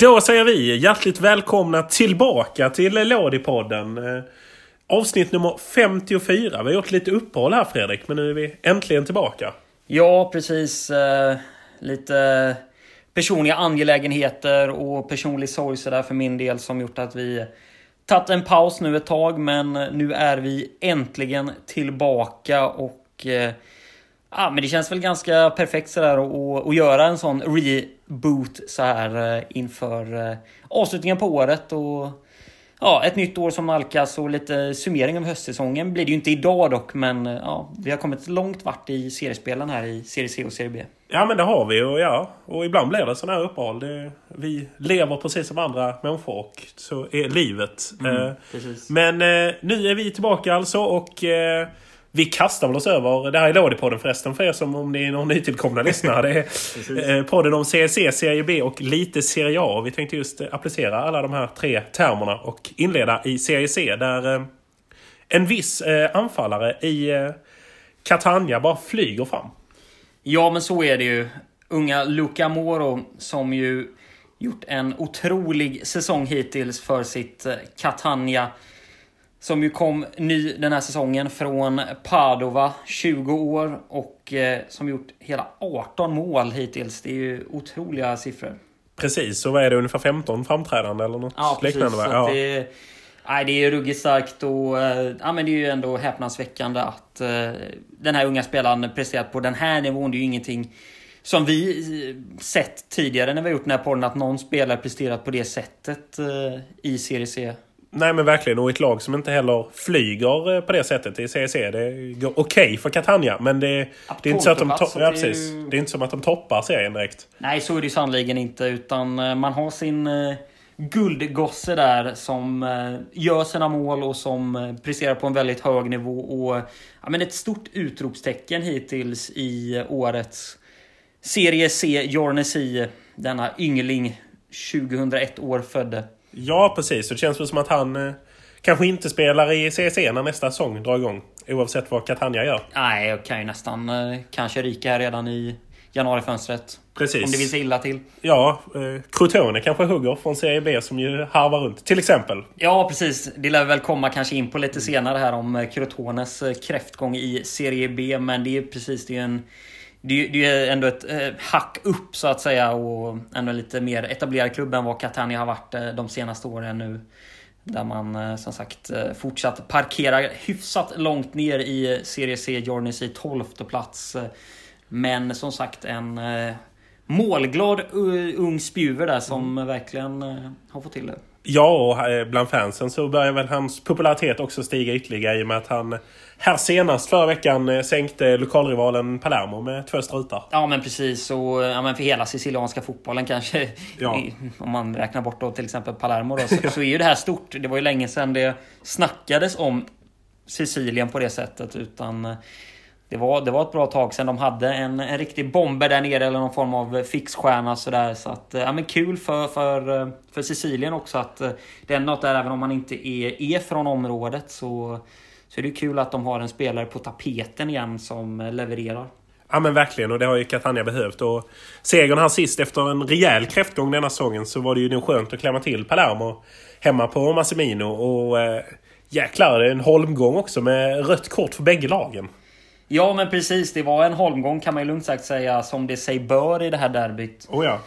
Då säger vi hjärtligt välkomna tillbaka till Lådipodden. Eh, avsnitt nummer 54. Vi har gjort lite uppehåll här Fredrik, men nu är vi äntligen tillbaka. Ja, precis. Eh, lite personliga angelägenheter och personlig sorg sådär för min del som gjort att vi tagit en paus nu ett tag, men nu är vi äntligen tillbaka och eh, Ja, men det känns väl ganska perfekt sådär att, att göra en sån reboot så här eh, inför eh, avslutningen på året och ja, ett nytt år som nalkas och lite summering av höstsäsongen blir det ju inte idag dock, men eh, ja, vi har kommit långt vart i seriespelen här i Serie C och Serie B. Ja men det har vi och ja, och ibland blir det sådana här uppehåll. Det, vi lever precis som andra människor och så är livet. Mm, eh, men eh, nu är vi tillbaka alltså och eh, vi kastar väl oss över, det här är Lådipodden förresten för er som om ni är någon nytillkomna lyssnare. Det är eh, podden om CSC, Serie B och lite Serie A. Vi tänkte just eh, applicera alla de här tre termerna och inleda i Serie C där eh, en viss anfallare i Catania bara flyger fram. Ja, men så är det ju. Unga Luca Moro som ju gjort en otrolig säsong hittills för sitt Catania. Som ju kom ny den här säsongen från Padova, 20 år och eh, som gjort hela 18 mål hittills. Det är ju otroliga siffror. Precis, så vad är det? Ungefär 15 framträdande eller något ja, liknande? Precis, ja. Det, nej, det är ruggigt starkt och eh, ja, men det är ju ändå häpnadsväckande att eh, den här unga spelaren presterat på den här nivån. Det är ju ingenting som vi sett tidigare när vi har gjort den här podden, att någon spelare presterat på det sättet eh, i Serie C. Nej men verkligen. Och ett lag som inte heller flyger eh, på det sättet i CEC. Det går okej okay för Catania. Men det, det är inte så att de, to- ja, precis. det är inte som att de toppar serien direkt. Nej, så är det sannerligen inte. Utan eh, man har sin uh, guldgosse där som gör sina mål och som presterar på en väldigt hög nivå. Och ja, men ett stort utropstecken hittills i årets Serie C, Jornesi. Denna yngling 2001 år födde. Ja, precis. Det känns väl som att han eh, kanske inte spelar i CEC när nästa säsong drar igång. Oavsett vad Catania gör. Nej, jag kan ju nästan eh, kanske ryka här redan i januarifönstret. Precis. Om det vill sig illa till. Ja, eh, Crotone kanske hugger från Serie B som ju harvar runt. Till exempel. Ja, precis. Det lär väl komma kanske in på lite senare här om eh, Crotones eh, kräftgång i Serie B. Men det är precis, det är en det, är ändå ett eh, hack upp så att säga och ändå lite mer etablerad klubb än vad Catania har varit eh, de senaste åren nu. Där man eh, som sagt eh, fortsatt parkera hyfsat långt ner i Serie C. Jornis i 12 plats. Men som sagt en eh, målglad ung spjuver där som mm. verkligen har fått till det. Ja, och bland fansen så börjar väl hans popularitet också stiga ytterligare i och med att han här senast förra veckan eh, sänkte lokalrivalen Palermo med två strutar. Ja men precis. Och ja, men för hela sicilianska fotbollen kanske. Ja. Om man räknar bort då till exempel Palermo då, så, så är ju det här stort. Det var ju länge sedan det snackades om Sicilien på det sättet. Utan eh, det var, det var ett bra tag sedan de hade en, en riktig bomber där nere eller någon form av fixstjärna sådär. Så att, ja men kul för, för, för Sicilien också att eh, det är något där även om man inte är, är från området så så är det kul att de har en spelare på tapeten igen som eh, levererar. Ja men verkligen och det har ju Catania behövt. Och segern här sist efter en rejäl kräftgång denna säsongen så var det ju nog skönt att klämma till Palermo hemma på Massimino. Och eh, jäklar, det är en holmgång också med rött kort för bägge lagen. Ja men precis, det var en holmgång kan man ju lugnt sagt säga som det sig bör i det här derbyt. Oh ja.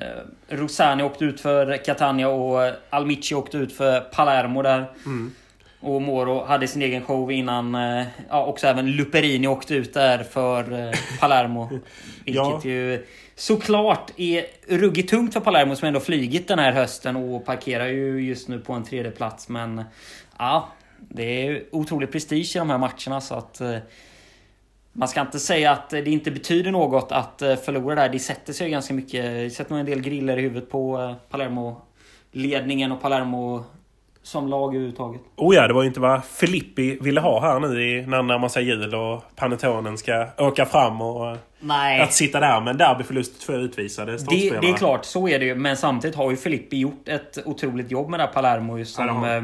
Eh, Rosani åkte ut för Catania och Almici åkte ut för Palermo där. Mm. Och Moro hade sin egen show innan eh, ja, också även Luperini åkte ut där för eh, Palermo. Vilket ja. ju såklart är ruggigt tungt för Palermo som ändå flygit den här hösten och parkerar ju just nu på en tredje plats Men ja, det är otrolig prestige i de här matcherna så att eh, man ska inte säga att det inte betyder något att förlora där. Det sätter sig ganska mycket. Det sätter nog en del griller i huvudet på Palermo-ledningen och Palermo som lag överhuvudtaget. Oh ja, det var ju inte vad Filippi ville ha här nu i, när närmar sig jul och Panetonen ska åka fram och... Nej. Att sitta där med en derbyförlust, två utvisade det, det är klart, så är det ju. Men samtidigt har ju Filippi gjort ett otroligt jobb med det här Palermo som... Ja,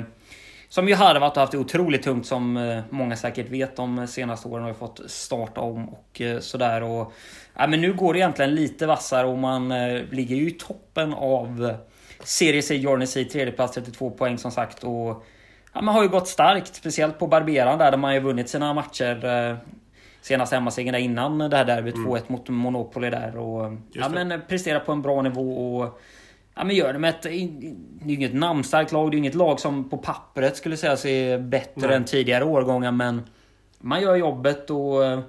som ju harvat och haft det otroligt tungt som eh, många säkert vet de senaste åren. Har fått starta om och eh, sådär. Och, ja, men nu går det egentligen lite vassare och man eh, ligger ju i toppen av Serie C Jordan C, tredje plats 32 poäng som sagt. Och ja, man har ju gått starkt, speciellt på Barberan där, där man ju vunnit sina matcher. Eh, senast hemmasegern innan det här derbyt, mm. 2-1 mot Monopoly där. Och, ja, men presterar på en bra nivå. och Ja, men gör det med ett... Det är ju inget namnstarkt lag. Det är inget lag som på pappret skulle säga är bättre Nej. än tidigare årgångar. Men man gör jobbet och eh,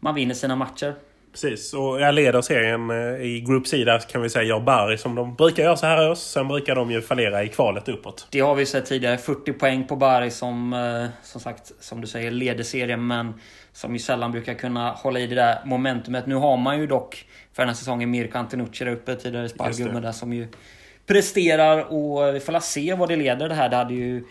man vinner sina matcher. Precis, och jag leder serien eh, i Group C där kan vi säga gör Bari som de brukar göra så här oss. Sen brukar de ju fallera i kvalet uppåt. Det har vi sett tidigare. 40 poäng på Bari som, eh, som sagt, som du säger, leder serien. Men som ju sällan brukar kunna hålla i det där momentumet. Nu har man ju dock för den här säsongen Mirko Antenucci där uppe, tidigare spargubbe där som ju presterar och vi får se vad det leder det här. Det hade ju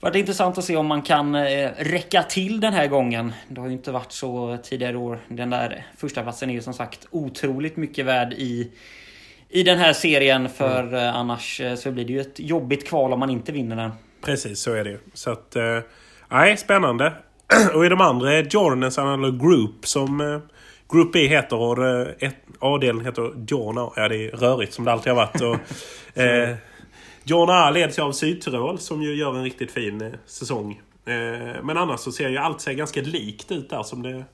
varit intressant att se om man kan eh, räcka till den här gången. Det har ju inte varit så tidigare år. Den där första platsen är ju som sagt otroligt mycket värd i i den här serien för mm. Eh, annars eh, så blir det ju ett jobbigt kval om man inte vinner den. Precis, så är det ju. Så att... Nej, spännande. och i de andra Jordanens eller Group som Group B heter och A-delen heter Jorna. Ja, det är rörigt som det alltid har varit. Och, eh, John A leds ju av Sydtirol som ju gör en riktigt fin eh, säsong. Eh, men annars så ser ju allt sig ganska likt ut där som det,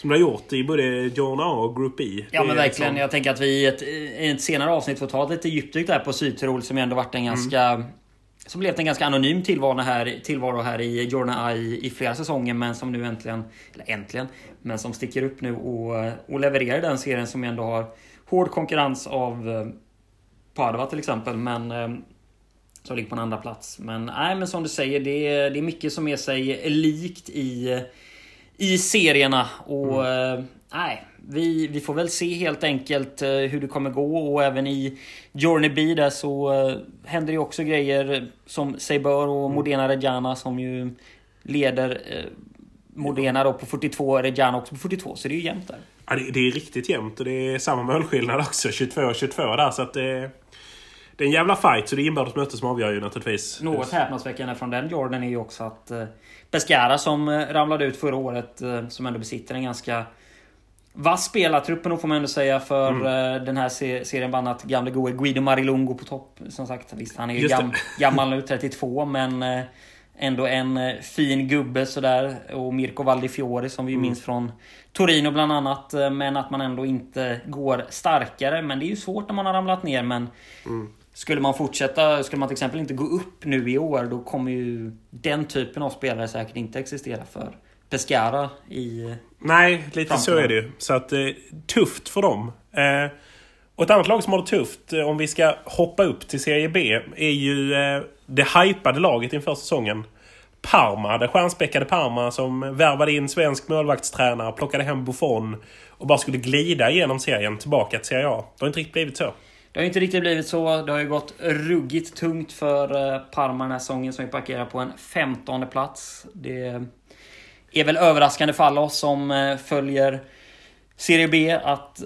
som det har gjort i både John A och Group E. Ja men verkligen. Liksom... Jag tänker att vi i ett, i ett senare avsnitt får ta ett lite djupdyk där på Sydtirol som ju ändå varit en mm. ganska mm. Som blivit en ganska anonym tillvaro här, tillvaro här i Jorna i, i flera säsonger men som nu äntligen, eller äntligen, men som sticker upp nu och, och levererar den serien som ändå har hård konkurrens av eh, Padova till exempel. Men som ligger på en andra plats. Men nej, men som du säger, det är, det är mycket som är sig likt i, i serierna. Och mm. Eh, nej, vi, vi får väl se helt enkelt eh, hur det kommer gå. Och även i Journey B där så uh, händer det också grejer som sig bör. Och mm. Modena Reggiana som ju leder uh, Modena då på 42, Reggiana också på 42. Så det är ju jämnt där. Ja, det, det är riktigt jämnt och det är samma målskillnad också. 22-22 där. Så att det det är en jävla fight, så det är inbördes möte som avgör ju naturligtvis. Något häpnadsväckande från den Jordan är ju också att eh, Pescara som eh, ramlade ut förra året, eh, som ändå besitter en ganska vass spelartrupp får man ändå säga för mm. den här serien. Bland annat gamle gode Guido Marilungo på topp. Som sagt, visst han är ju gam, gammal nu, 32, men ändå en fin gubbe sådär. Och Mirko Valdifiori som vi mm. minns från Torino bland annat. Men att man ändå inte går starkare. Men det är ju svårt när man har ramlat ner. Men mm. Skulle man fortsätta, skulle man till exempel inte gå upp nu i år, då kommer ju den typen av spelare säkert inte existera för Pescara i... Nej, lite framtiden. så är det ju. Så att eh, tufft för dem. Eh, och ett annat lag som har det tufft, eh, om vi ska hoppa upp till Serie B, är ju eh, det hypade laget inför säsongen. Parma, det stjärnspäckade Parma som värvade in svensk målvaktstränare, plockade hem Buffon och bara skulle glida igenom serien tillbaka till Serie A. Det har inte riktigt blivit så. Det har inte riktigt blivit så. Det har ju gått ruggigt tungt för Parma den här säsongen som vi parkerar på en 15 plats. Det är väl överraskande för alla oss som eh, följer Serie B att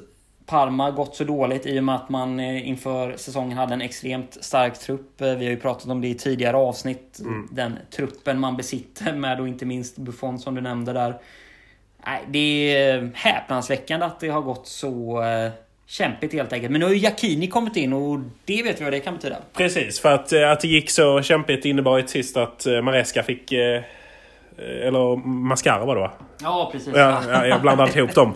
Parma gått så dåligt i och med att man eh, inför säsongen hade en extremt stark trupp. Vi har ju pratat om det i tidigare avsnitt. Mm. Den truppen man besitter med och inte minst Buffon som du nämnde där. Det är häpnadsväckande att det har gått så kämpigt helt enkelt. Men nu har ju Jacchini kommit in och det vet vi vad det kan betyda. Precis, för att, eh, att det gick så kämpigt innebar ju sist att eh, Maresca fick... Eh, eller Mascara var det va? Ja, precis. Ja, ja, jag blandade ihop dem.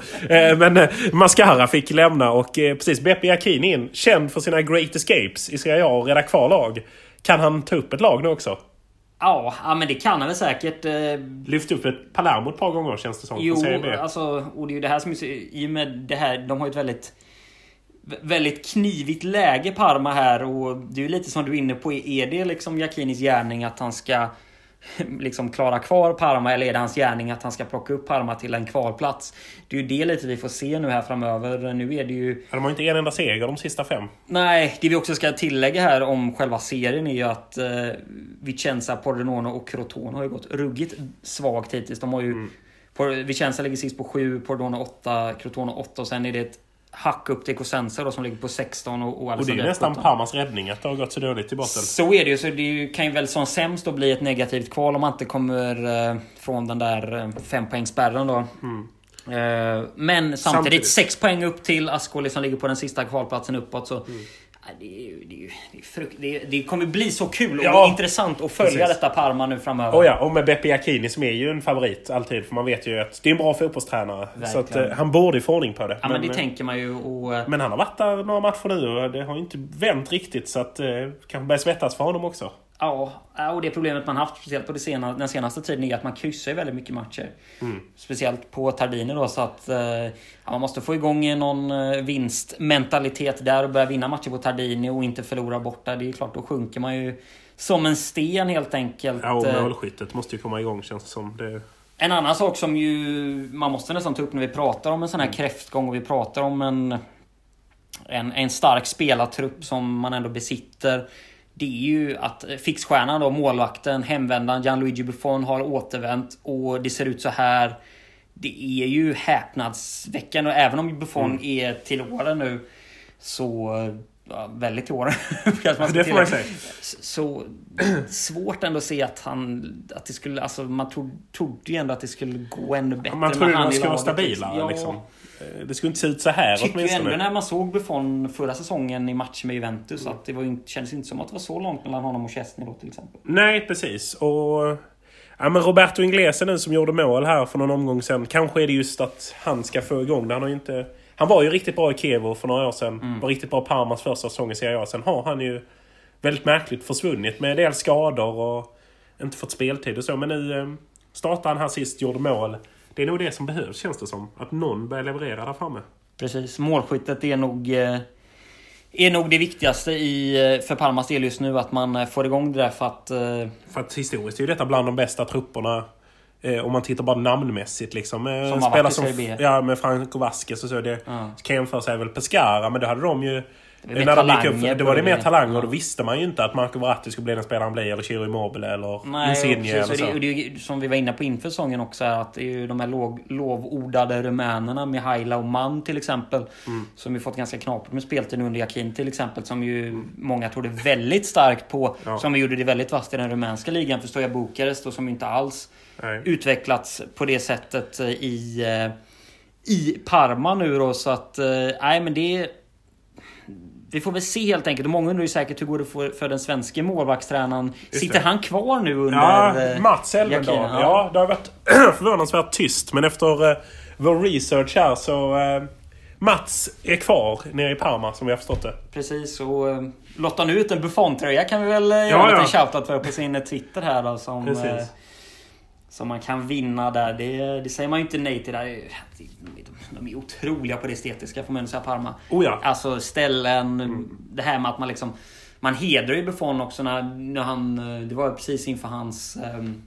Men Mascara fick lämna och precis Beppe Jacchini in. Känd för sina Great Escapes i Serie A och rädda kvar lag. Kan han ta upp ett lag nu också? Ja, ja men det kan han väl säkert. Lyft upp ett Palermo ett par gånger känns det som. Jo, alltså, och det är ju det här som är så, I och med det här, de har ju ett väldigt väldigt knivigt läge Parma här och det är ju lite som du är inne på. Är det liksom Jackinis gärning att han ska liksom klara kvar Parma eller är det hans gärning att han ska plocka upp Parma till en kvalplats? Det är ju det lite vi får se nu här framöver. Nu är det ju... De har inte en enda seger de sista fem. Nej, det vi också ska tillägga här om själva serien är ju att eh, Vicenza, Pordenone och Crotone har ju gått ruggigt svagt hittills. De har ju... Mm. Vicenza ligger sist på 7, Pordenone 8, Crotone 8 och sen är det ett hack upp till Cosenza då som ligger på 16 och, och Och det är ju nästan Parmas räddning att det har gått så dåligt i botten. Så är det ju. Så det kan ju väl som sämst då bli ett negativt kval om man inte kommer eh, från den där eh, fempoängsspärren då. Mm. Eh, men samtidigt, samtidigt 6 poäng upp till Ascoli som ligger på den sista kvalplatsen uppåt. Så, mm. Det, är, det, är, det, är frukt, det, det kommer bli så kul och Ja. intressant att följa Precis. detta Parma nu framöver. Och ja, och med Beppe Jacchini som är ju en favorit alltid. För man vet ju att det är en bra fotbollstränare. Så att, Verkligen. eh, han borde få ordning på det. Ja, men det eh, tänker man ju. Och, men han har varit där några matcher nu och det har ju inte vänt riktigt. Så att eh, kanske börjar svettas för honom också. Ja, och det problemet man haft speciellt på det sena, den senaste tiden är att man kryssar väldigt mycket matcher. Mm. Speciellt på Tardini då så att eh, ja, man måste få igång någon eh, vinstmentalitet där och börja vinna matcher på Tardini och inte förlora borta. Det är klart, då sjunker man ju som en sten helt enkelt. Ja, och Eh, målskyttet måste ju komma igång känns det som. Det, En annan sak som ju man måste nästan ta upp när vi pratar om en sån här kräftgång och vi pratar om en, en, en stark spelartrupp som man ändå besitter. Det är ju att fixstjärnan då, målvakten, hemvändaren Gianluigi Buffon har återvänt och det ser ut så här. Det är ju häpnadsväckande och även om Buffon är till åren nu så... Ja, väldigt man ska det får man tillägga. säga. Så svårt ändå att se att han... Att det skulle... Alltså man trodde, trodde ju ändå att det skulle gå ännu bättre. Man trodde de i skulle vara laget, stabilare Ja, liksom. Eh, Det skulle inte se ut så här Tycker ju ändå åtminstone. när man såg Buffon förra säsongen i matchen med Juventus att det var kändes inte som att det var så långt mellan honom och Chesney då till exempel. Nej, precis. Och... Ja, men Roberto Inglese nu som gjorde mål här för någon omgång sen. Kanske är det just att han ska få igång det. Han har ju inte... Han var ju riktigt bra i Kevo för några år sedan. Mm. Var riktigt bra Parmas första säsong i Serie A. Sen har han ju väldigt märkligt försvunnit med en del skador och inte fått speltid och så. Men nu eh, startade han här sist, gjorde mål. Det är nog det som behövs känns det som. Att någon börjar leverera där framme. Precis. Målskyttet är nog... eh, Är nog det viktigaste i, eh, för Palmas del just nu. Att man får igång det där för att... För att historiskt är ju detta bland de bästa trupperna. Eh, om man tittar bara namnmässigt liksom. Eh, Som spelar som. Ja, med Franco Vasquez och så. Det Ja. kan jämföra sig väl Pescara, men då hade de ju... mer när de gick upp, då på var det mer det. talanger och då visste man ju inte att Marco Verratti skulle bli den spelaren han blir. Eller Chiro Immobile eller Nej, Insigne precis, eller och så. det, och det ju som vi var inne på inför säsongen också. Är att det är ju de här låg, lovordade rumänerna Mihaila och Mann till exempel. Mm. Som ju fått ganska knapert med speltid under Jakin till exempel. Som ju många trodde väldigt starkt på. Ja. Som gjorde det väldigt vasst i den rumänska ligan. För Stoja Bukarest och som inte alls Nej. utvecklats på det sättet eh, i, eh, i Parma nu då. Så att, eh, nej men det... Vi får väl se helt enkelt. Och många undrar ju säkert hur går det för, för den svenska målvaktstränaren. Sitter det. han kvar nu under... Ja, Mats Elvendal. Ja. det har varit förvånansvärt tyst. Men efter vår research här så... Mats är kvar nere i Parma som vi har förstått det. Precis, och lottar nu ut en Buffon-tröja kan vi väl eh, göra Ja, en ja. liten shoutout för på sin Twitter här då. Som, Precis. Som man kan vinna där. Det, det säger man ju inte nej till. Där. De, är otroliga på det estetiska får man ändå säga, Parma. Oh ja. Alltså ställen, Mm. det här med att man liksom... Man hedrar ju Buffon också när, när han... eh, Det var precis inför hans... ehm,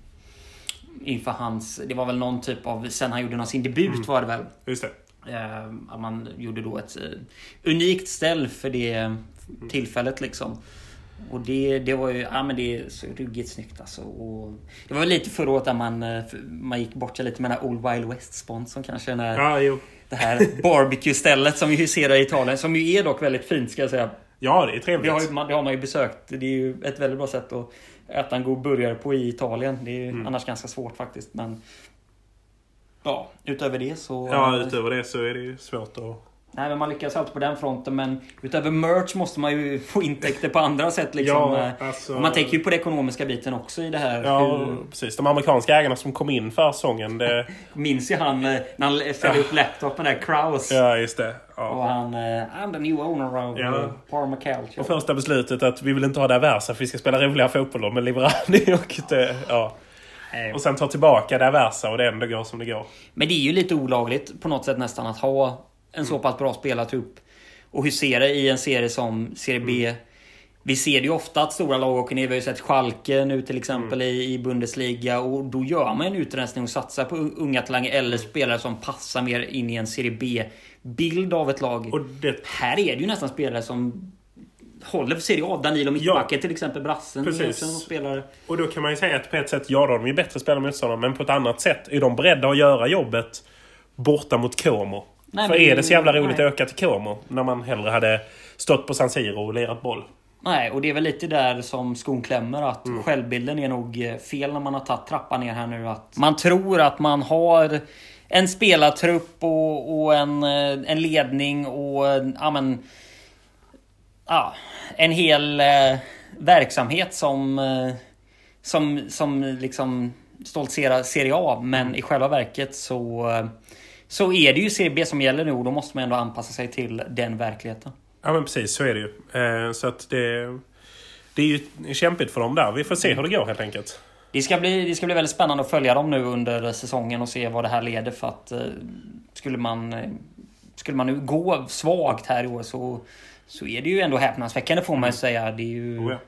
inför hans... Det var väl någon typ av... Sen han gjorde sin debut Mm. var det väl. Just det. Att man gjorde då ett eh, unikt ställ för det tillfället liksom. Och det, det var ju, ja men det är så ruggigt snyggt alltså. Och det var lite förra året där man, eh, man gick bort sig lite med den här Old Wild West-sponsorn kanske. När, Ja, jo. Det här barbecue-stället som vi ju ser i Italien. Som ju är dock väldigt fint ska jag säga. Ja, det är Det trevligt. har, ju, man, det har man ju besökt. Det är ju ett väldigt bra sätt att äta en god burgare på i Italien. Det är ju Mm. annars ganska svårt faktiskt. Men ja, utöver det så... Ja, utöver det så är det ju svårt att... Nej, men man lyckas alltid på den fronten. Men utöver merch måste man ju få intäkter på andra sätt. Liksom. Ja, Eh, alltså- Och man tänker ju på den ekonomiska biten också i det här. Ja, Hur, precis. De amerikanska ägarna som kom in för säsongen. Det... minns ju han eh, när han ställde upp laptopen där, Kraus. Ja, just det. Och Ja. han... eh, I'm the new owner of Ja. Parma Calcio. Och första beslutet att vi vill inte ha det här Versa för vi ska spela roliga fotboll med Liverani och det, ja. Och sen ta tillbaka det Versa och det ändå går som det går. Men det är ju lite olagligt på något sätt nästan att ha en så pass bra spelartrupp och husera i en serie som Serie B. Vi ser det ju ofta att stora lag åker ner. Vi har ju sett Schalke nu till exempel i, i Bundesliga. Och då gör man en utrensning och satsar på unga talanger eller spelare som passar mer in i en Serie B-bild av ett lag. Och det, här är det ju nästan spelare som håller för Serie A. Danilo Mittbacken till exempel. Brassen. är Precis. en spelare. och då kan man ju säga att på ett sätt, ja då har de ju bättre spelare än motståndarna, men på ett annat sätt är de beredda att göra jobbet borta mot Como. Nej, för men- är det så jävla roligt nej. att åka till Como när man hellre hade stått på San Siro och lirat boll? Nej, och det är väl lite där som skon klämmer. Att självbilden är nog eh, fel när man har tagit trappan ner här nu. Att man tror att man har en spelartrupp och, och en, eh, en ledning och en, ja, men, ja, en hel eh, verksamhet som, eh, som, som liksom stoltserar Serie A. Men i själva verket så, eh, så är det ju Serie B som gäller nu och då måste man ändå anpassa sig till den verkligheten. Ja men precis, så är det ju. Eh, så att det, det är ju kämpigt för dem där. Vi får se hur det går helt enkelt. Det ska, bli, det ska bli väldigt spännande att följa dem nu under säsongen och se vad det här leder för att eh, skulle man eh, skulle man nu gå svagt här i år så, så är det ju ändå häpnadsväckande får man ju säga. Det är ju, Oh ja.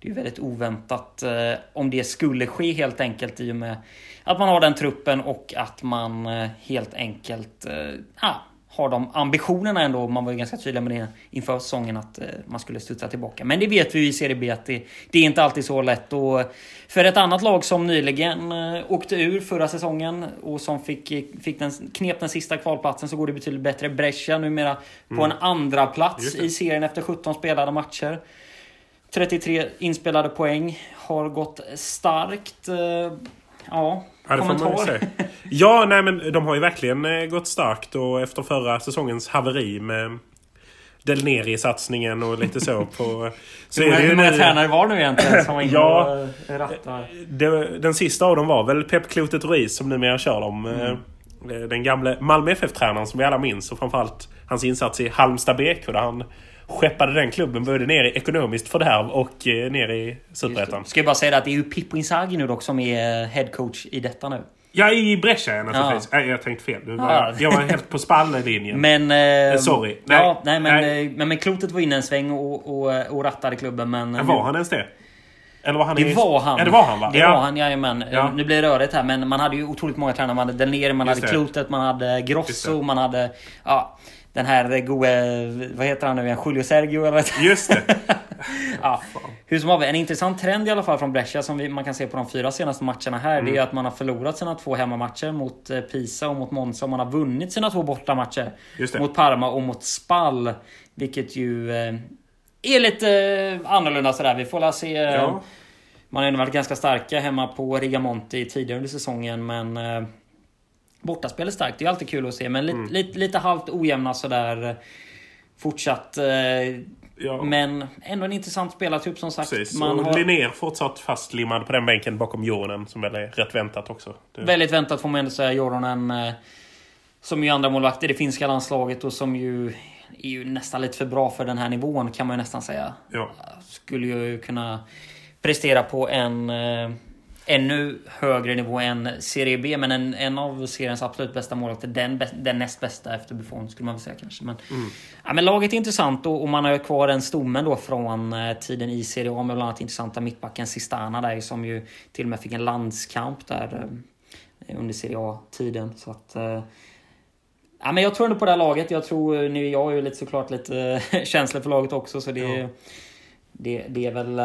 Det är väldigt oväntat eh, om det skulle ske helt enkelt i och med att man har den truppen och att man eh, helt enkelt eh, ah, har de ambitionerna ändå. Man var ju ganska tydlig med det inför säsongen att man skulle studsa tillbaka. Men det vet vi i Serie B att det, det är inte alltid så lätt. Och för ett annat lag som nyligen åkte ur förra säsongen och som fick, fick den, knep den sista kvalplatsen så går det betydligt bättre. Brescia numera på en andra plats i serien efter 17 spelade matcher. 33 inspelade poäng. Har gått starkt. eh, Ja, Ja, det får man kommentar? säga. Ja, nej men de har ju verkligen eh, gått starkt och efter förra säsongens haveri med Del Neri-satsningen och lite så på... Så Hur hur många nu- tränare var det nu egentligen som var inne Ja. och rattade? det, Den sista av dem var väl Pep Klotet Ruiz som numera kör dem. Eh, Den gamle Malmö FF-tränaren som vi alla minns och framförallt hans insats i Halmstad BK där han skeppade den klubben både ner i ekonomiskt fördärv och eh, ner i Superettan. Ska jag bara säga det att det är ju Pippo Inzaghi nu dock som är headcoach i detta nu. Ja, i Brescia ja, naturligtvis. Nej, jag tänkte fel. Du var, Ja. Jag var helt på spalllinjen. Men... Eh, sorry. Ja, Nej. nej, men, Nej. eh, men, men Klotet var inne en sväng och, och, och rattade klubben men... Ja, Var han ens det? Eller var han Det i... var han. Ja, det var han va? Det ja. var han, jajamän. Ja. Nu blir det rörigt här men man hade ju otroligt många tränare. Man hade Del Neri, man Just hade det. Klotet, man hade Grosso, man hade... Ja, den här gode... Vad heter han nu igen? Julio Sergio eller vad Just det. Ja, hur som haver, en intressant trend i alla fall från Brescia som vi, man kan se på de fyra senaste matcherna här. Det är att man har förlorat sina två hemmamatcher mot eh, Pisa och mot Monza. Och man har vunnit sina två bortamatcher. Mot Parma och mot Spal. Vilket ju eh, är lite eh, annorlunda sådär. Vi får la se. eh, Ja. Man har ju varit ganska starka hemma på Rigamonti tidigare under säsongen men eh, Bortaspel är starkt, det är alltid kul att se men lite, Mm. lite, lite halvt ojämna sådär. eh, Fortsatt eh, ja. men ändå en intressant spelartyp som sagt. Precis. Man och har Linnér fortsatt fastlimmad på den bänken bakom Joronen som väl är rätt väntat också. Det... väldigt väntat får man ändå säga. Joronen eh, som ju andra målvakt i det finska landslaget och som ju är ju nästan lite för bra för den här nivån kan man ju nästan säga. Ja. Skulle ju kunna prestera på en eh, ännu högre nivå än Serie B. Men en, en av seriens absolut bästa målvakter. Den, den näst bästa efter Buffon skulle man väl säga kanske. Men, ja, men laget är intressant och, och man har ju kvar den stommen då från eh, tiden i Serie A med bland annat intressanta mittbacken Sistana där som ju till och med fick en landskamp där eh, under Serie A-tiden. Så att... Eh, Ja, men jag tror ändå på det här laget. Jag tror, nu jag är ju lite såklart lite känslig för laget också så det, Ja. det, det är väl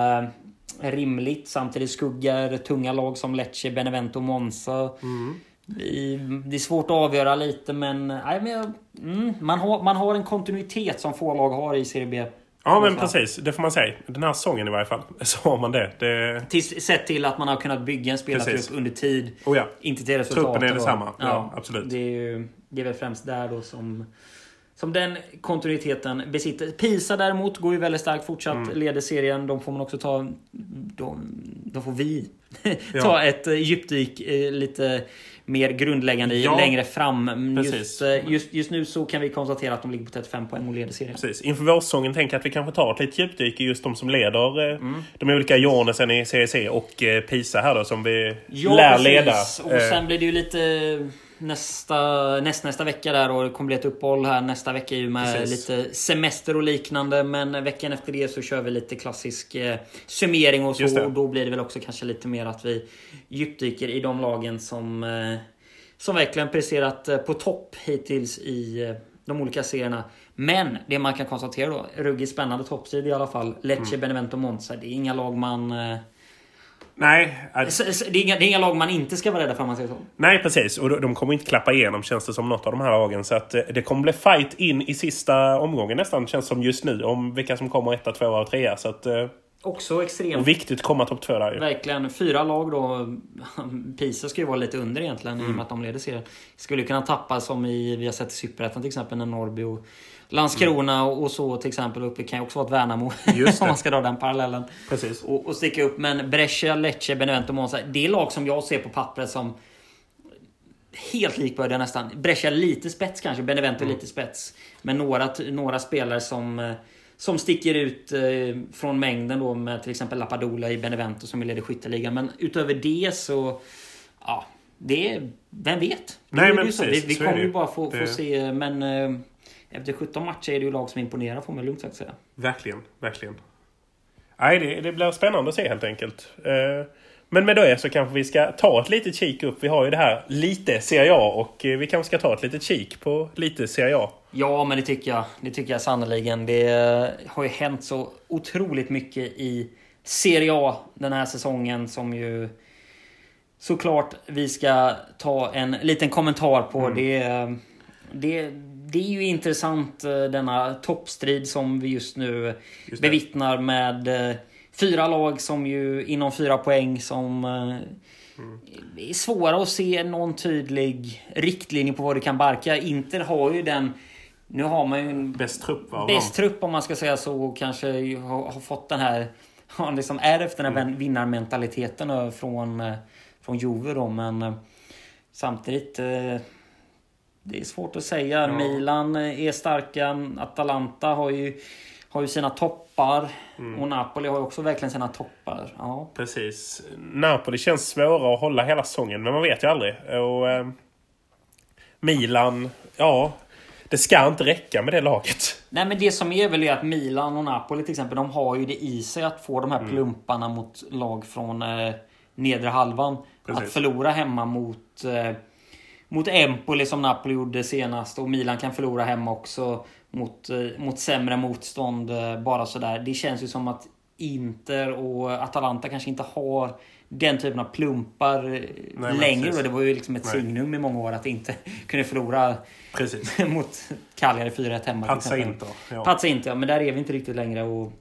rimligt. Samtidigt skuggar tunga lag som Lecce, Benevento, Monza. Mm. I- Det är svårt att avgöra lite men, nej, men mm, man, har, man har en kontinuitet som få lag har i Serie B. Ja men precis, det får man säga. Den här säsongen i varje fall. Så har man det. det... Till, sett till att man har kunnat bygga en spelartrupp under tid. Oh ja. Inte till resultat. Truppen är detsamma. Ja, absolut. Det är, ju, det är väl främst där då som, som den kontinuiteten besitter. Pisa däremot går ju väldigt starkt fortsatt. Mm. Leder serien. De får man också ta... De, de får vi Ja. ta ett eh, djupdyk eh, lite mer grundläggande i Ja. längre fram. Just, Precis. eh, just, just nu så kan vi konstatera att de ligger på 35 poäng och leder serien. Precis. Inför vårsäsongen tänker jag att vi kanske tar ett litet djupdyk i just de som leder Mm. de olika Jornesen i CEC och Pisa här då som vi lär leda. Och sen blir det ju lite nästa, näst, nästa vecka där och det kommer bli ett uppehåll här nästa vecka ju med Precis. lite semester och liknande. Men veckan efter det så kör vi lite klassisk eh, summering och så. Och då blir det väl också kanske lite mer att vi djupdyker i de lagen som, eh, som verkligen presterat eh, på topp hittills i eh, de olika serierna. Men det man kan konstatera då, ruggigt spännande toppsid i alla fall. Lecce, Mm. Benevento, Monza. Det är inga lag man... Nej, eh, S- s- Det är, inga, det är inga lag man inte ska vara rädda för om man säger så. nej, precis. Och de- de kommer inte klappa igenom känns det som något av de här lagen. Så att eh, det kommer bli fight in i sista omgången nästan känns som just nu. Om vilka som kommer etta, tvåa och trea. Så att, eh, också extremt... Och viktigt att komma topp två där ju. Verkligen. Fyra lag då. Pisa ska ju vara lite under egentligen mm. i och med att de leder serien. Skulle kunna tappa som i, vi har sett i Superettan till exempel när Norrby och Landskrona mm. och så till exempel uppe kan ju också vara ett Värnamo. om man ska dra den parallellen. Precis. Och, och sticka upp. Men Brescia, Lecce, Benevento, Monza. Det är lag som jag ser på pappret som helt likvärdiga nästan. Brescia lite spets kanske, Benevento mm. lite spets. Men några, några spelare som, eh, som sticker ut eh, från mängden då med till exempel Lapadula i Benevento som leder skytteligan. Men utöver det så... Ja, det... Vem vet? Nej, men precis, vi, vi kommer ju bara få, få se, men... Eh, efter 17 matcher är det ju lag som imponerar får man lugnt sagt säga. Verkligen, verkligen. Nej, det, det blir spännande att se helt enkelt. Eh, men med det så kanske vi ska ta ett litet kik upp. Vi har ju det här lite Serie A och eh, vi kanske ska ta ett litet kik på lite Serie A. Ja, men det tycker jag. Det tycker jag sannerligen. Det har ju hänt så otroligt mycket i Serie A den här säsongen som ju såklart vi ska ta en liten kommentar på. Mm. Det, det, det är ju intressant eh, denna toppstrid som vi just nu just bevittnar med eh, fyra lag som ju inom fyra poäng som mm. är svåra att se någon tydlig riktlinje på vad det kan barka. Inter har ju den nu har man ju en bäst trupp, va? bäst trupp om man ska säga så. Och kanske har, har fått den här... Har liksom ärvt den här mm. vinnarmentaliteten från, från Juve då. Men samtidigt det är svårt att säga. Ja. Milan är starka. Atalanta har ju, har ju sina toppar. Mm. Och Napoli har ju också verkligen sina toppar. Ja. Precis. Napoli känns svårare att hålla hela säsongen, men man vet ju aldrig. Och, eh, Milan, ja. Det ska inte räcka med det laget. Nej men det som är väl är att Milan och Napoli till exempel, de har ju det i sig att få de här mm. plumparna mot lag från eh, nedre halvan. Precis. Att förlora hemma mot eh, mot Empoli som Napoli gjorde senast och Milan kan förlora hemma också mot, eh, mot sämre motstånd eh, bara sådär. Det känns ju som att Inter och Atalanta kanske inte har den typen av plumpar eh, Nej, längre. Det var ju liksom ett Nej. signum i många år att inte kunde förlora mot Cagliari 4-1 hemma. Patsa inte. Ja. Patsa inte, ja. Men där är vi inte riktigt längre. Och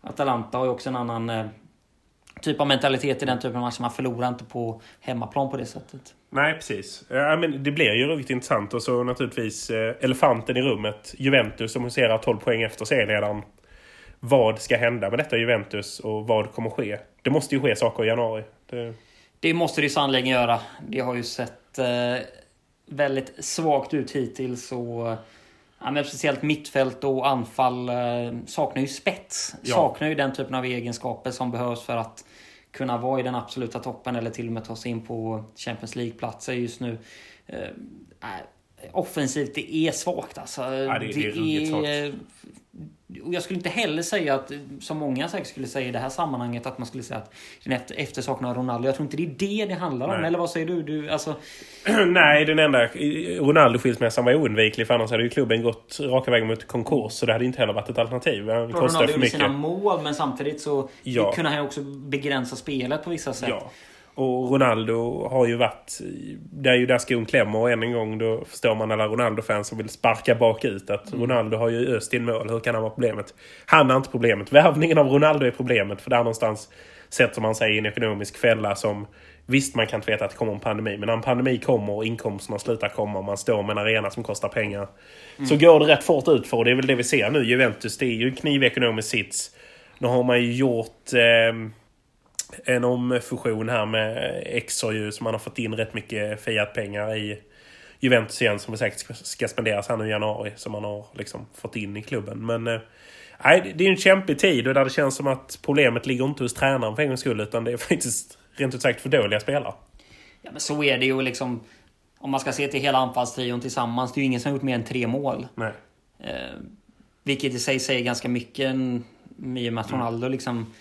Atalanta har ju också en annan typ av mentalitet i den typen av matcher. Man förlorar inte på hemmaplan på det sättet. Nej, precis. Ja, men det blir ju riktigt intressant. Och så naturligtvis eh, elefanten i rummet. Juventus som huserar 12 poäng efter serieledaren. Vad ska hända med detta Juventus och vad kommer ske? Det måste ju ske saker i januari. Det, det måste det sannerligen göra. Det har ju sett eh, väldigt svagt ut hittills. Och, ja, men speciellt mittfält och anfall eh, saknar ju spets. Ja. Saknar ju den typen av egenskaper som behövs för att kunna vara i den absoluta toppen eller till och med ta sig in på Champions League-platser just nu. Eh, offensivt, det är svagt alltså. Ja, det, det, det är, och jag skulle inte heller säga att, som många säkert skulle säga i det här sammanhanget, att man skulle säga att den efter, eftersaknar Ronaldo. Jag tror inte det är det det handlar om. Nej. Eller vad säger du? du alltså... Nej, den enda Ronaldo-skilsmässan var oundviklig. För annars hade ju klubben gått raka vägen mot konkurs. Så det hade inte heller varit ett alternativ. Han Ronaldo gjorde sina mål, men samtidigt så ja. kunde han också begränsa spelet på vissa sätt. Ja. Och Ronaldo har ju varit... Det är ju där skon klämmer och än en gång då förstår man alla Ronaldo-fans som vill sparka bakut att mm. Ronaldo har ju öst in mål. Hur kan han vara problemet? Han är inte problemet. Värvningen av Ronaldo är problemet. För där någonstans sätter man sig i en ekonomisk fälla som... Visst, man kan inte veta att det kommer en pandemi. Men när en pandemi kommer och inkomsterna slutar komma och man står med en arena som kostar pengar. Mm. Så går det rätt fort ut för. Det är väl det vi ser nu. Juventus, det är ju en knivekonomisk sits. Nu har man ju gjort... Eh, en omfusion här med Exor ju som man har fått in rätt mycket Fiat-pengar i Juventus igen som säkert ska spenderas här nu i januari som man har liksom fått in i klubben. Men eh, nej, det är en kämpig tid och där det känns som att problemet ligger inte hos tränaren för en gångs skull utan det är faktiskt rent ut sagt för dåliga spelare. Ja men så är det ju liksom. Om man ska se till hela anfallstrion tillsammans. Det är ju ingen som har gjort mer än tre mål. Nej. Eh, vilket i sig säger ganska mycket. I och med att Ronaldo liksom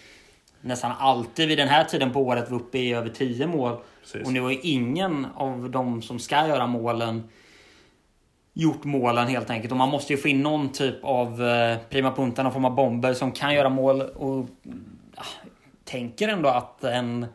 nästan alltid vid den här tiden på året var uppe i över 10 mål. Precis. Och nu har ingen av de som ska göra målen gjort målen helt enkelt. Och man måste ju få in någon typ av eh, prima punta, någon form av bomber som kan göra mål. Och ja, tänker ändå att en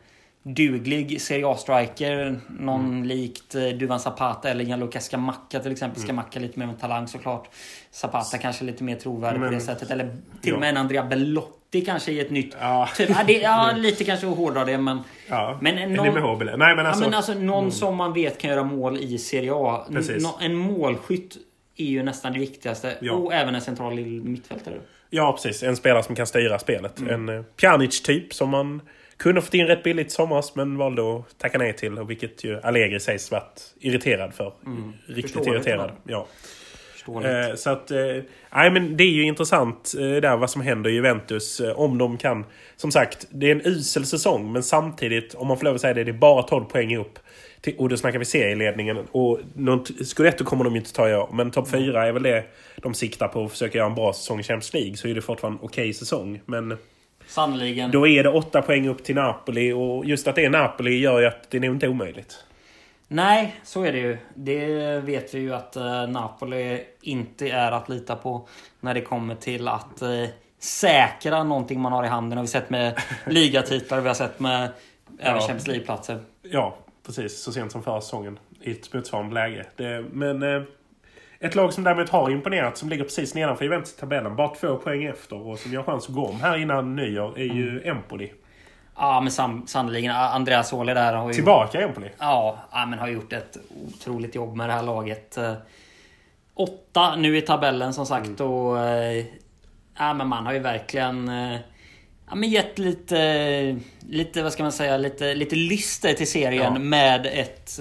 duglig Serie A-striker. Någon mm. likt eh, Duvan Zapata eller Gianluca Scamacca till exempel. Mm. Scamacca lite mer en talang såklart. Zapata kanske lite mer trovärdig Men, på det sättet. Eller till och med en Andrea Belotti kanske i ett nytt... Ja, typ, ja, det, ja lite kanske att hårdra det men... Ja, men någon, Nej, men alltså, ja, men alltså någon mm. som man vet kan göra mål i Serie A. Precis. En målskytt är ju nästan det viktigaste. Ja. Och även en central mittfältare. Ja, precis. En spelare som kan styra spelet. Mm. En uh, Pjanic-typ som man kunde fått in rätt billigt i somras men valde att tacka nej till. Vilket ju Allegri sägs varit irriterad för. Mm. Riktigt Förståeligt, irriterad. Ja. Eh, så att, eh, nej men det är ju intressant eh, där vad som händer i Juventus. Om de kan, som sagt, det är en usel säsong men samtidigt, om man får lov att säga det, det är bara 12 poäng upp. Till, och då snackar vi serieledningen. Och något, Scudetto kommer de inte ta i år. Men topp 4 mm. är väl det de siktar på. Att försöka göra en bra säsong i Champions League. Så är det fortfarande en okej okay säsong. Men Sannoliken. Då är det åtta poäng upp till Napoli och just att det är Napoli gör ju att det är nog inte omöjligt. Nej, så är det ju. Det vet vi ju att uh, Napoli inte är att lita på när det kommer till att uh, säkra någonting man har i handen. Det har vi sett med ligatitlar, vi har sett med även ja. Champions League-platser. Ja, precis. Så sent som förra säsongen i ett motsvarande läge. Det, men uh, ett lag som däremot har imponerat, som ligger precis nedanför Juventus tabellen, bara två poäng efter och som har chans att gå om här innan nyår, är ju mm. Empoli. Ja, men sam, sannoliken. Andreas Åhli där har ju... Tillbaka i Empoli? Ja, ja, men har gjort ett otroligt jobb med det här laget. Eh, åtta nu i tabellen som sagt mm. och... Eh, ja, men man har ju verkligen... Eh, ja, men gett lite... Lite, vad ska man säga, lite, lite lyster till serien ja. med ett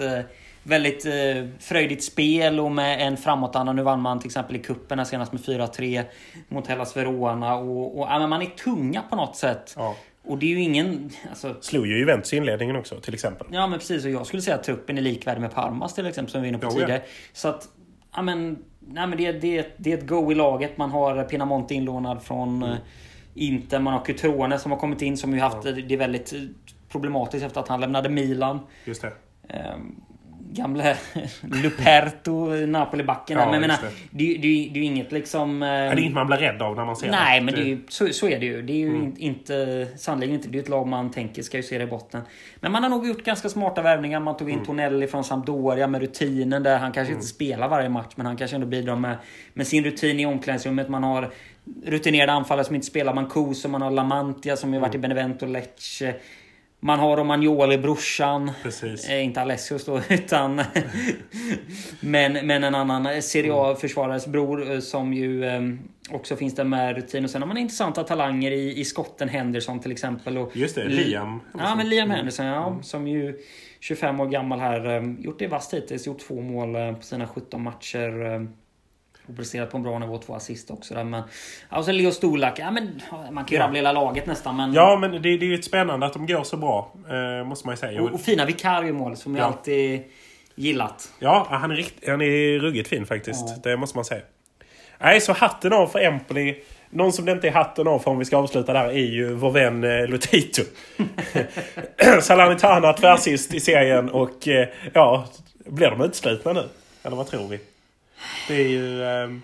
väldigt eh, fröjdigt spel och med en framåtanda. Nu vann man till exempel i cupen senast med 4-3 mot Hellas Verona. Och, och ja, men man är tunga på något sätt. Ja. Och det är ju ingen... Alltså... Slog ju Juventus i inledningen också till exempel. Ja men precis. Och jag skulle säga att truppen är likvärdig med Parmas till exempel som vi var inne på jo, tidigare. Ja. Så att... Ja men... Nej, men det, det, det är ett go i laget. Man har Pinamonte inlånad från mm. Inter. Man har Cutrone som har kommit in som ju haft ja. det väldigt problematiskt efter att han lämnade Milan. Just det. Um, gamle Luperto, Napoli-backen. Ja, men jag menar, det. Det, det, är ju inget liksom... Eh, det är inget man blir rädd av när man ser nej, det. men det är, så, så är det ju. Det är ju mm. inte... Sannolikt inte. Det är ett lag man tänker ska ju se det i botten. Men man har nog gjort ganska smarta värvningar. Man tog in mm. Tonelli från Sampdoria med rutinen där. Han kanske mm. inte spelar varje match, men han kanske ändå bidrar med, med sin rutin i omklädningsrummet. Man har rutinerade anfallare som inte spelar. Mancuso, man har Lamantia som ju varit i mm. Benevento, Lecce. Man har Romagnoli, brorsan. Precis. Eh, inte Alessios då, utan... men, men en annan Serie A-försvarares bror eh, som ju eh, också finns där med rutin. Och sen har man intressanta talanger i, i skotten. Henderson till exempel. Och Just det, Liam. Ja, men Liam Henderson, ja. Mm. Som ju 25 år gammal här. Eh, gjort det vasst hittills. Gjort två mål eh, på sina 17 matcher. Och presterat på en bra nivå, två assist också där. Men, och sen Leo Stolak, ja men man kan ju ja. rabbla hela laget nästan. Men... Ja men det, det är ju spännande att de går så bra. Eh, måste man ju säga. Och, och fina vikariemål som ja. jag alltid gillat. Ja, han är, rikt, han är ruggigt fin faktiskt. Ja. Det måste man säga. Nej, så hatten av för Empoli. Någon som det inte är hatten av för om vi ska avsluta där är ju vår vän eh, Lotito. Salernitana tvärsist i serien och eh, ja, blir de utslutna nu? Eller vad tror vi? Det är ju... Ehm,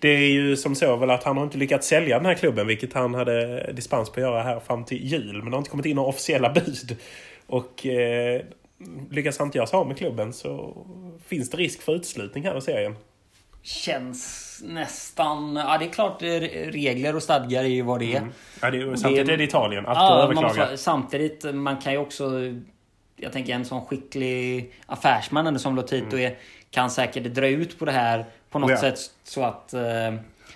det är ju som så väl att han har inte lyckats sälja den här klubben, vilket han hade dispens på att göra här fram till jul. Men det har inte kommit in några officiella bud. Och eh, lyckas han inte göra sig av med klubben så finns det risk för utslutning här i serien. Känns nästan... Ja, det är klart regler och stadgar är ju vad det är. Mm. Ja, det är samtidigt det, är det Italien. Allt ja, överklaga. Måste, samtidigt, man kan ju också... Jag tänker en sån skicklig affärsman som Lotito mm. är kan säkert dra ut på det här på något ja. sätt så att... Eh,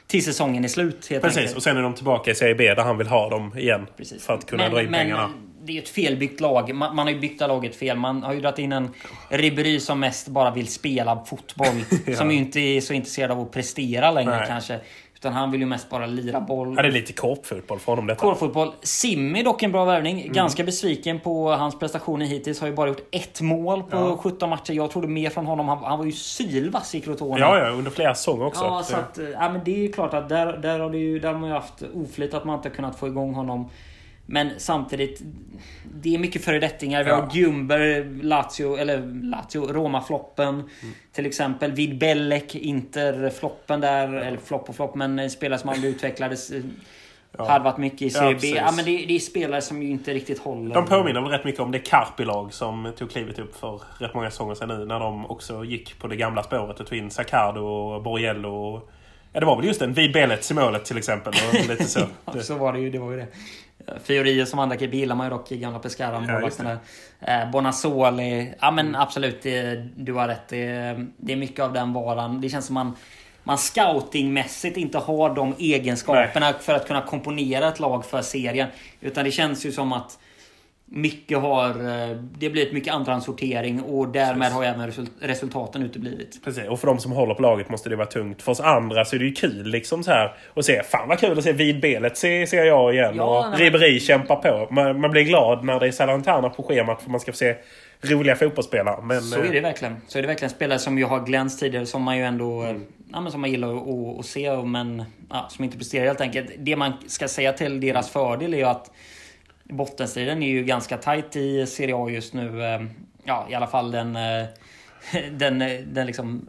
till säsongen är slut Precis, enkelt. och sen är de tillbaka i Serie B där han vill ha dem igen. Precis. För att kunna men, dra in men, pengarna. Det är ju ett felbyggt lag. Man, man har ju byggt laget fel. Man har ju dragit in en Ribéry som mest bara vill spela fotboll. ja. Som ju inte är så intresserad av att prestera längre Nej. kanske. Utan han vill ju mest bara lira boll. Ja, det är lite korpfotboll för honom detta. Korpfotboll. Simmi dock en bra värvning. Mm. Ganska besviken på hans prestationer hittills. Har ju bara gjort ett mål på ja. 17 matcher. Jag trodde mer från honom. Han, han var ju sylvass i Crotone. Ja, ja, under flera säsonger också. Ja, så att, ja, men det är ju klart att där, där har, det ju, där har man ju haft oflyt att man inte kunnat få igång honom. Men samtidigt, det är mycket föredettingar. Vi har Gumber, Lazio, eller Lazio, Roma-floppen. Mm. Till exempel vid Bellek, Inter-floppen där. Eller flopp och flopp, men spelare som aldrig utvecklades. Ja. Hade varit mycket i Ja, Serie B. Ja, men det, det är spelare som ju inte riktigt håller. De påminner väl rätt mycket om det Carpi-lag som tog klivet upp för rätt många säsonger sedan nu. När de också gick på det gamla spåret och tog in Saccardo och Borriello. Och, ja, det var väl just en vid Belets i målet till exempel. Och lite så. Ja, så var det ju. Det var ju det. Fiorio som andra keeper gillar man ju dock i gamla Pescara. målvakten där. Eh, Bonazzoli. Ja men absolut, det, du har rätt. Det, det är mycket av den varan. Det känns som man man scoutingmässigt inte har de egenskaperna för att kunna komponera ett lag för serien. Utan det känns ju som att mycket har... eh, Det blir ett mycket andrahandssortering och därmed har ju även result- resultaten uteblivit. Precis. Och för de som håller på laget måste det vara tungt. För oss andra så är det ju kul liksom så här att se. Fan vad kul att se vid Belet ser, ser jag igen. Ja, och Ribéry kämpar på. Man, man blir glad när det är Salernitana på schemat för man ska få se roliga fotbollsspelare. Men, Så är det eh, verkligen. Så är det verkligen spelare som ju har glänst tidigare som man ju ändå... Mm. Ja, men som man gillar att, att, att se men ja, som inte presterar helt enkelt. Det man ska säga till deras fördel är ju att bottenstriden är ju ganska tight i Serie A just nu. Eh, Ja, i alla fall den... eh, Den, eh, den liksom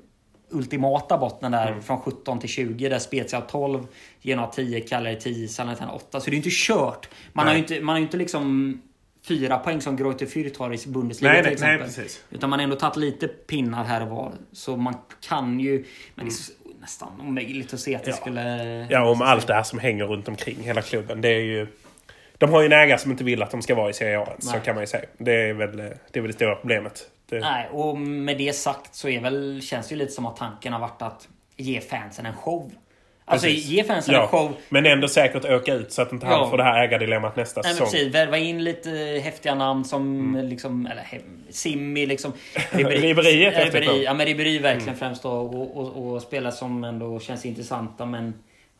ultimata botten där Mm. från 17 till 20 där Spezia har 12, Genoa 10, Cagliari 10, Salernitana 8. Så det är ju inte kört. Man har ju inte, man har inte liksom fyra poäng som Greuther Fürth har i Bundesliga Nej, till nej, nej, exempel. precis. Utan man har ändå tagit lite pinnar här och var. Så man kan ju... Men det är så, nästan omöjligt att se att det Ja. skulle... Ja, om allt det här som hänger runt omkring hela klubben. Det är ju... De har ju en ägare som inte vill att de ska vara i Serie A. Så kan man ju säga. Det är väl det, är väl det stora problemet. Det, Nej, och med det sagt så är väl, känns det ju lite som att tanken har varit att ge fansen en show. Alltså Precis. ge fansen en ja, show. men ändå säkert öka ut så att inte Ja. han får det här ägardilemmat nästa Nej, säsong. precis, värva in lite häftiga namn som liksom, eller Simmi liksom. Ribéry Ribéry. Ja men Ribéry verkligen främst då. Och, och, och spelare som ändå känns intressanta men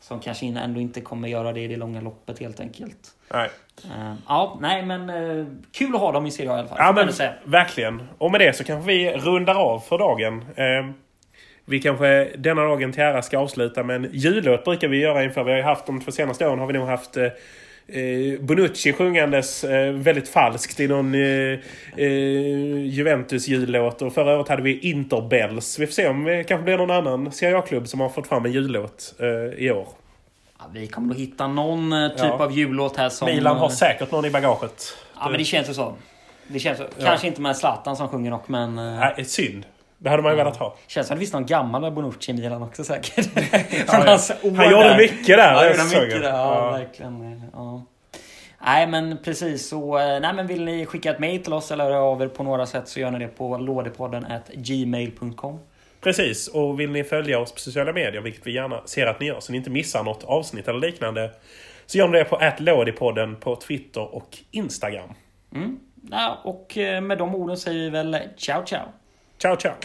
som kanske ändå inte kommer göra det i det långa loppet helt enkelt. Nej. Eh, ja, nej men uh, kul att ha dem i Serie A i alla fall. Ja men verkligen. Och med det så kanske vi rundar av för dagen. Eh, vi kanske denna dagen till ära ska avsluta med en jullåt brukar vi göra inför. Vi har ju haft de två senaste åren har vi nog haft Bonucci sjungandes eh, väldigt falskt i någon eh, eh, Juventus jullåt. Och förra året hade vi Interbells. Vi får se om det kanske blir någon annan Serie A-klubb som har fått fram en jullåt eh, i år. Ja, vi kommer nog hitta någon eh, typ Ja. av jullåt här som... Milan har eh, säkert någon i bagaget. Ja men det känns ju så. Det känns så. Ja. Kanske inte med Zlatan som sjunger dock men... eh, Nej, synd. Det hade man ju velat ha. Känns som det finns någon gammal med Bonucci i Milan också säkert. Ja, Från ja. år Han gjorde mycket där. Ja, den gjorde mycket där. Ja, Ja. verkligen. Ja. Nej men precis så. eh, Nej men vill ni skicka ett mail till oss eller höra av er på några sätt så gör ni det på lådepodden gmail.com. Precis, och vill ni följa oss på sociala medier, vilket vi gärna ser att ni gör, så ni inte missar något avsnitt eller liknande. Så gör ni det på attlådipodden på Twitter och Instagram. Mm. Ja, och eh, med de orden säger vi väl ciao ciao. Ciao, ciao!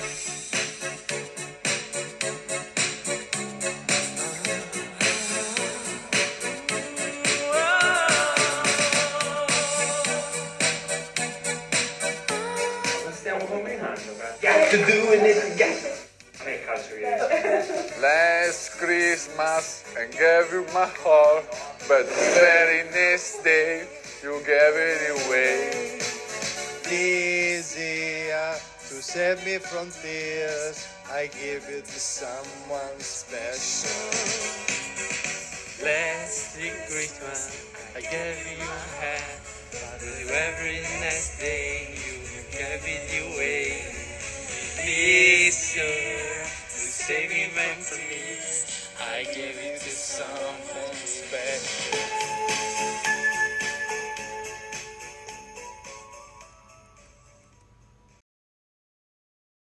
Last Christmas I gave you my heart, but very next day you gave it away. To save me from tears, I give it to someone special. Last Christmas. I gave you hat, but every next day. You gave it away. Year, to save me from me, I gave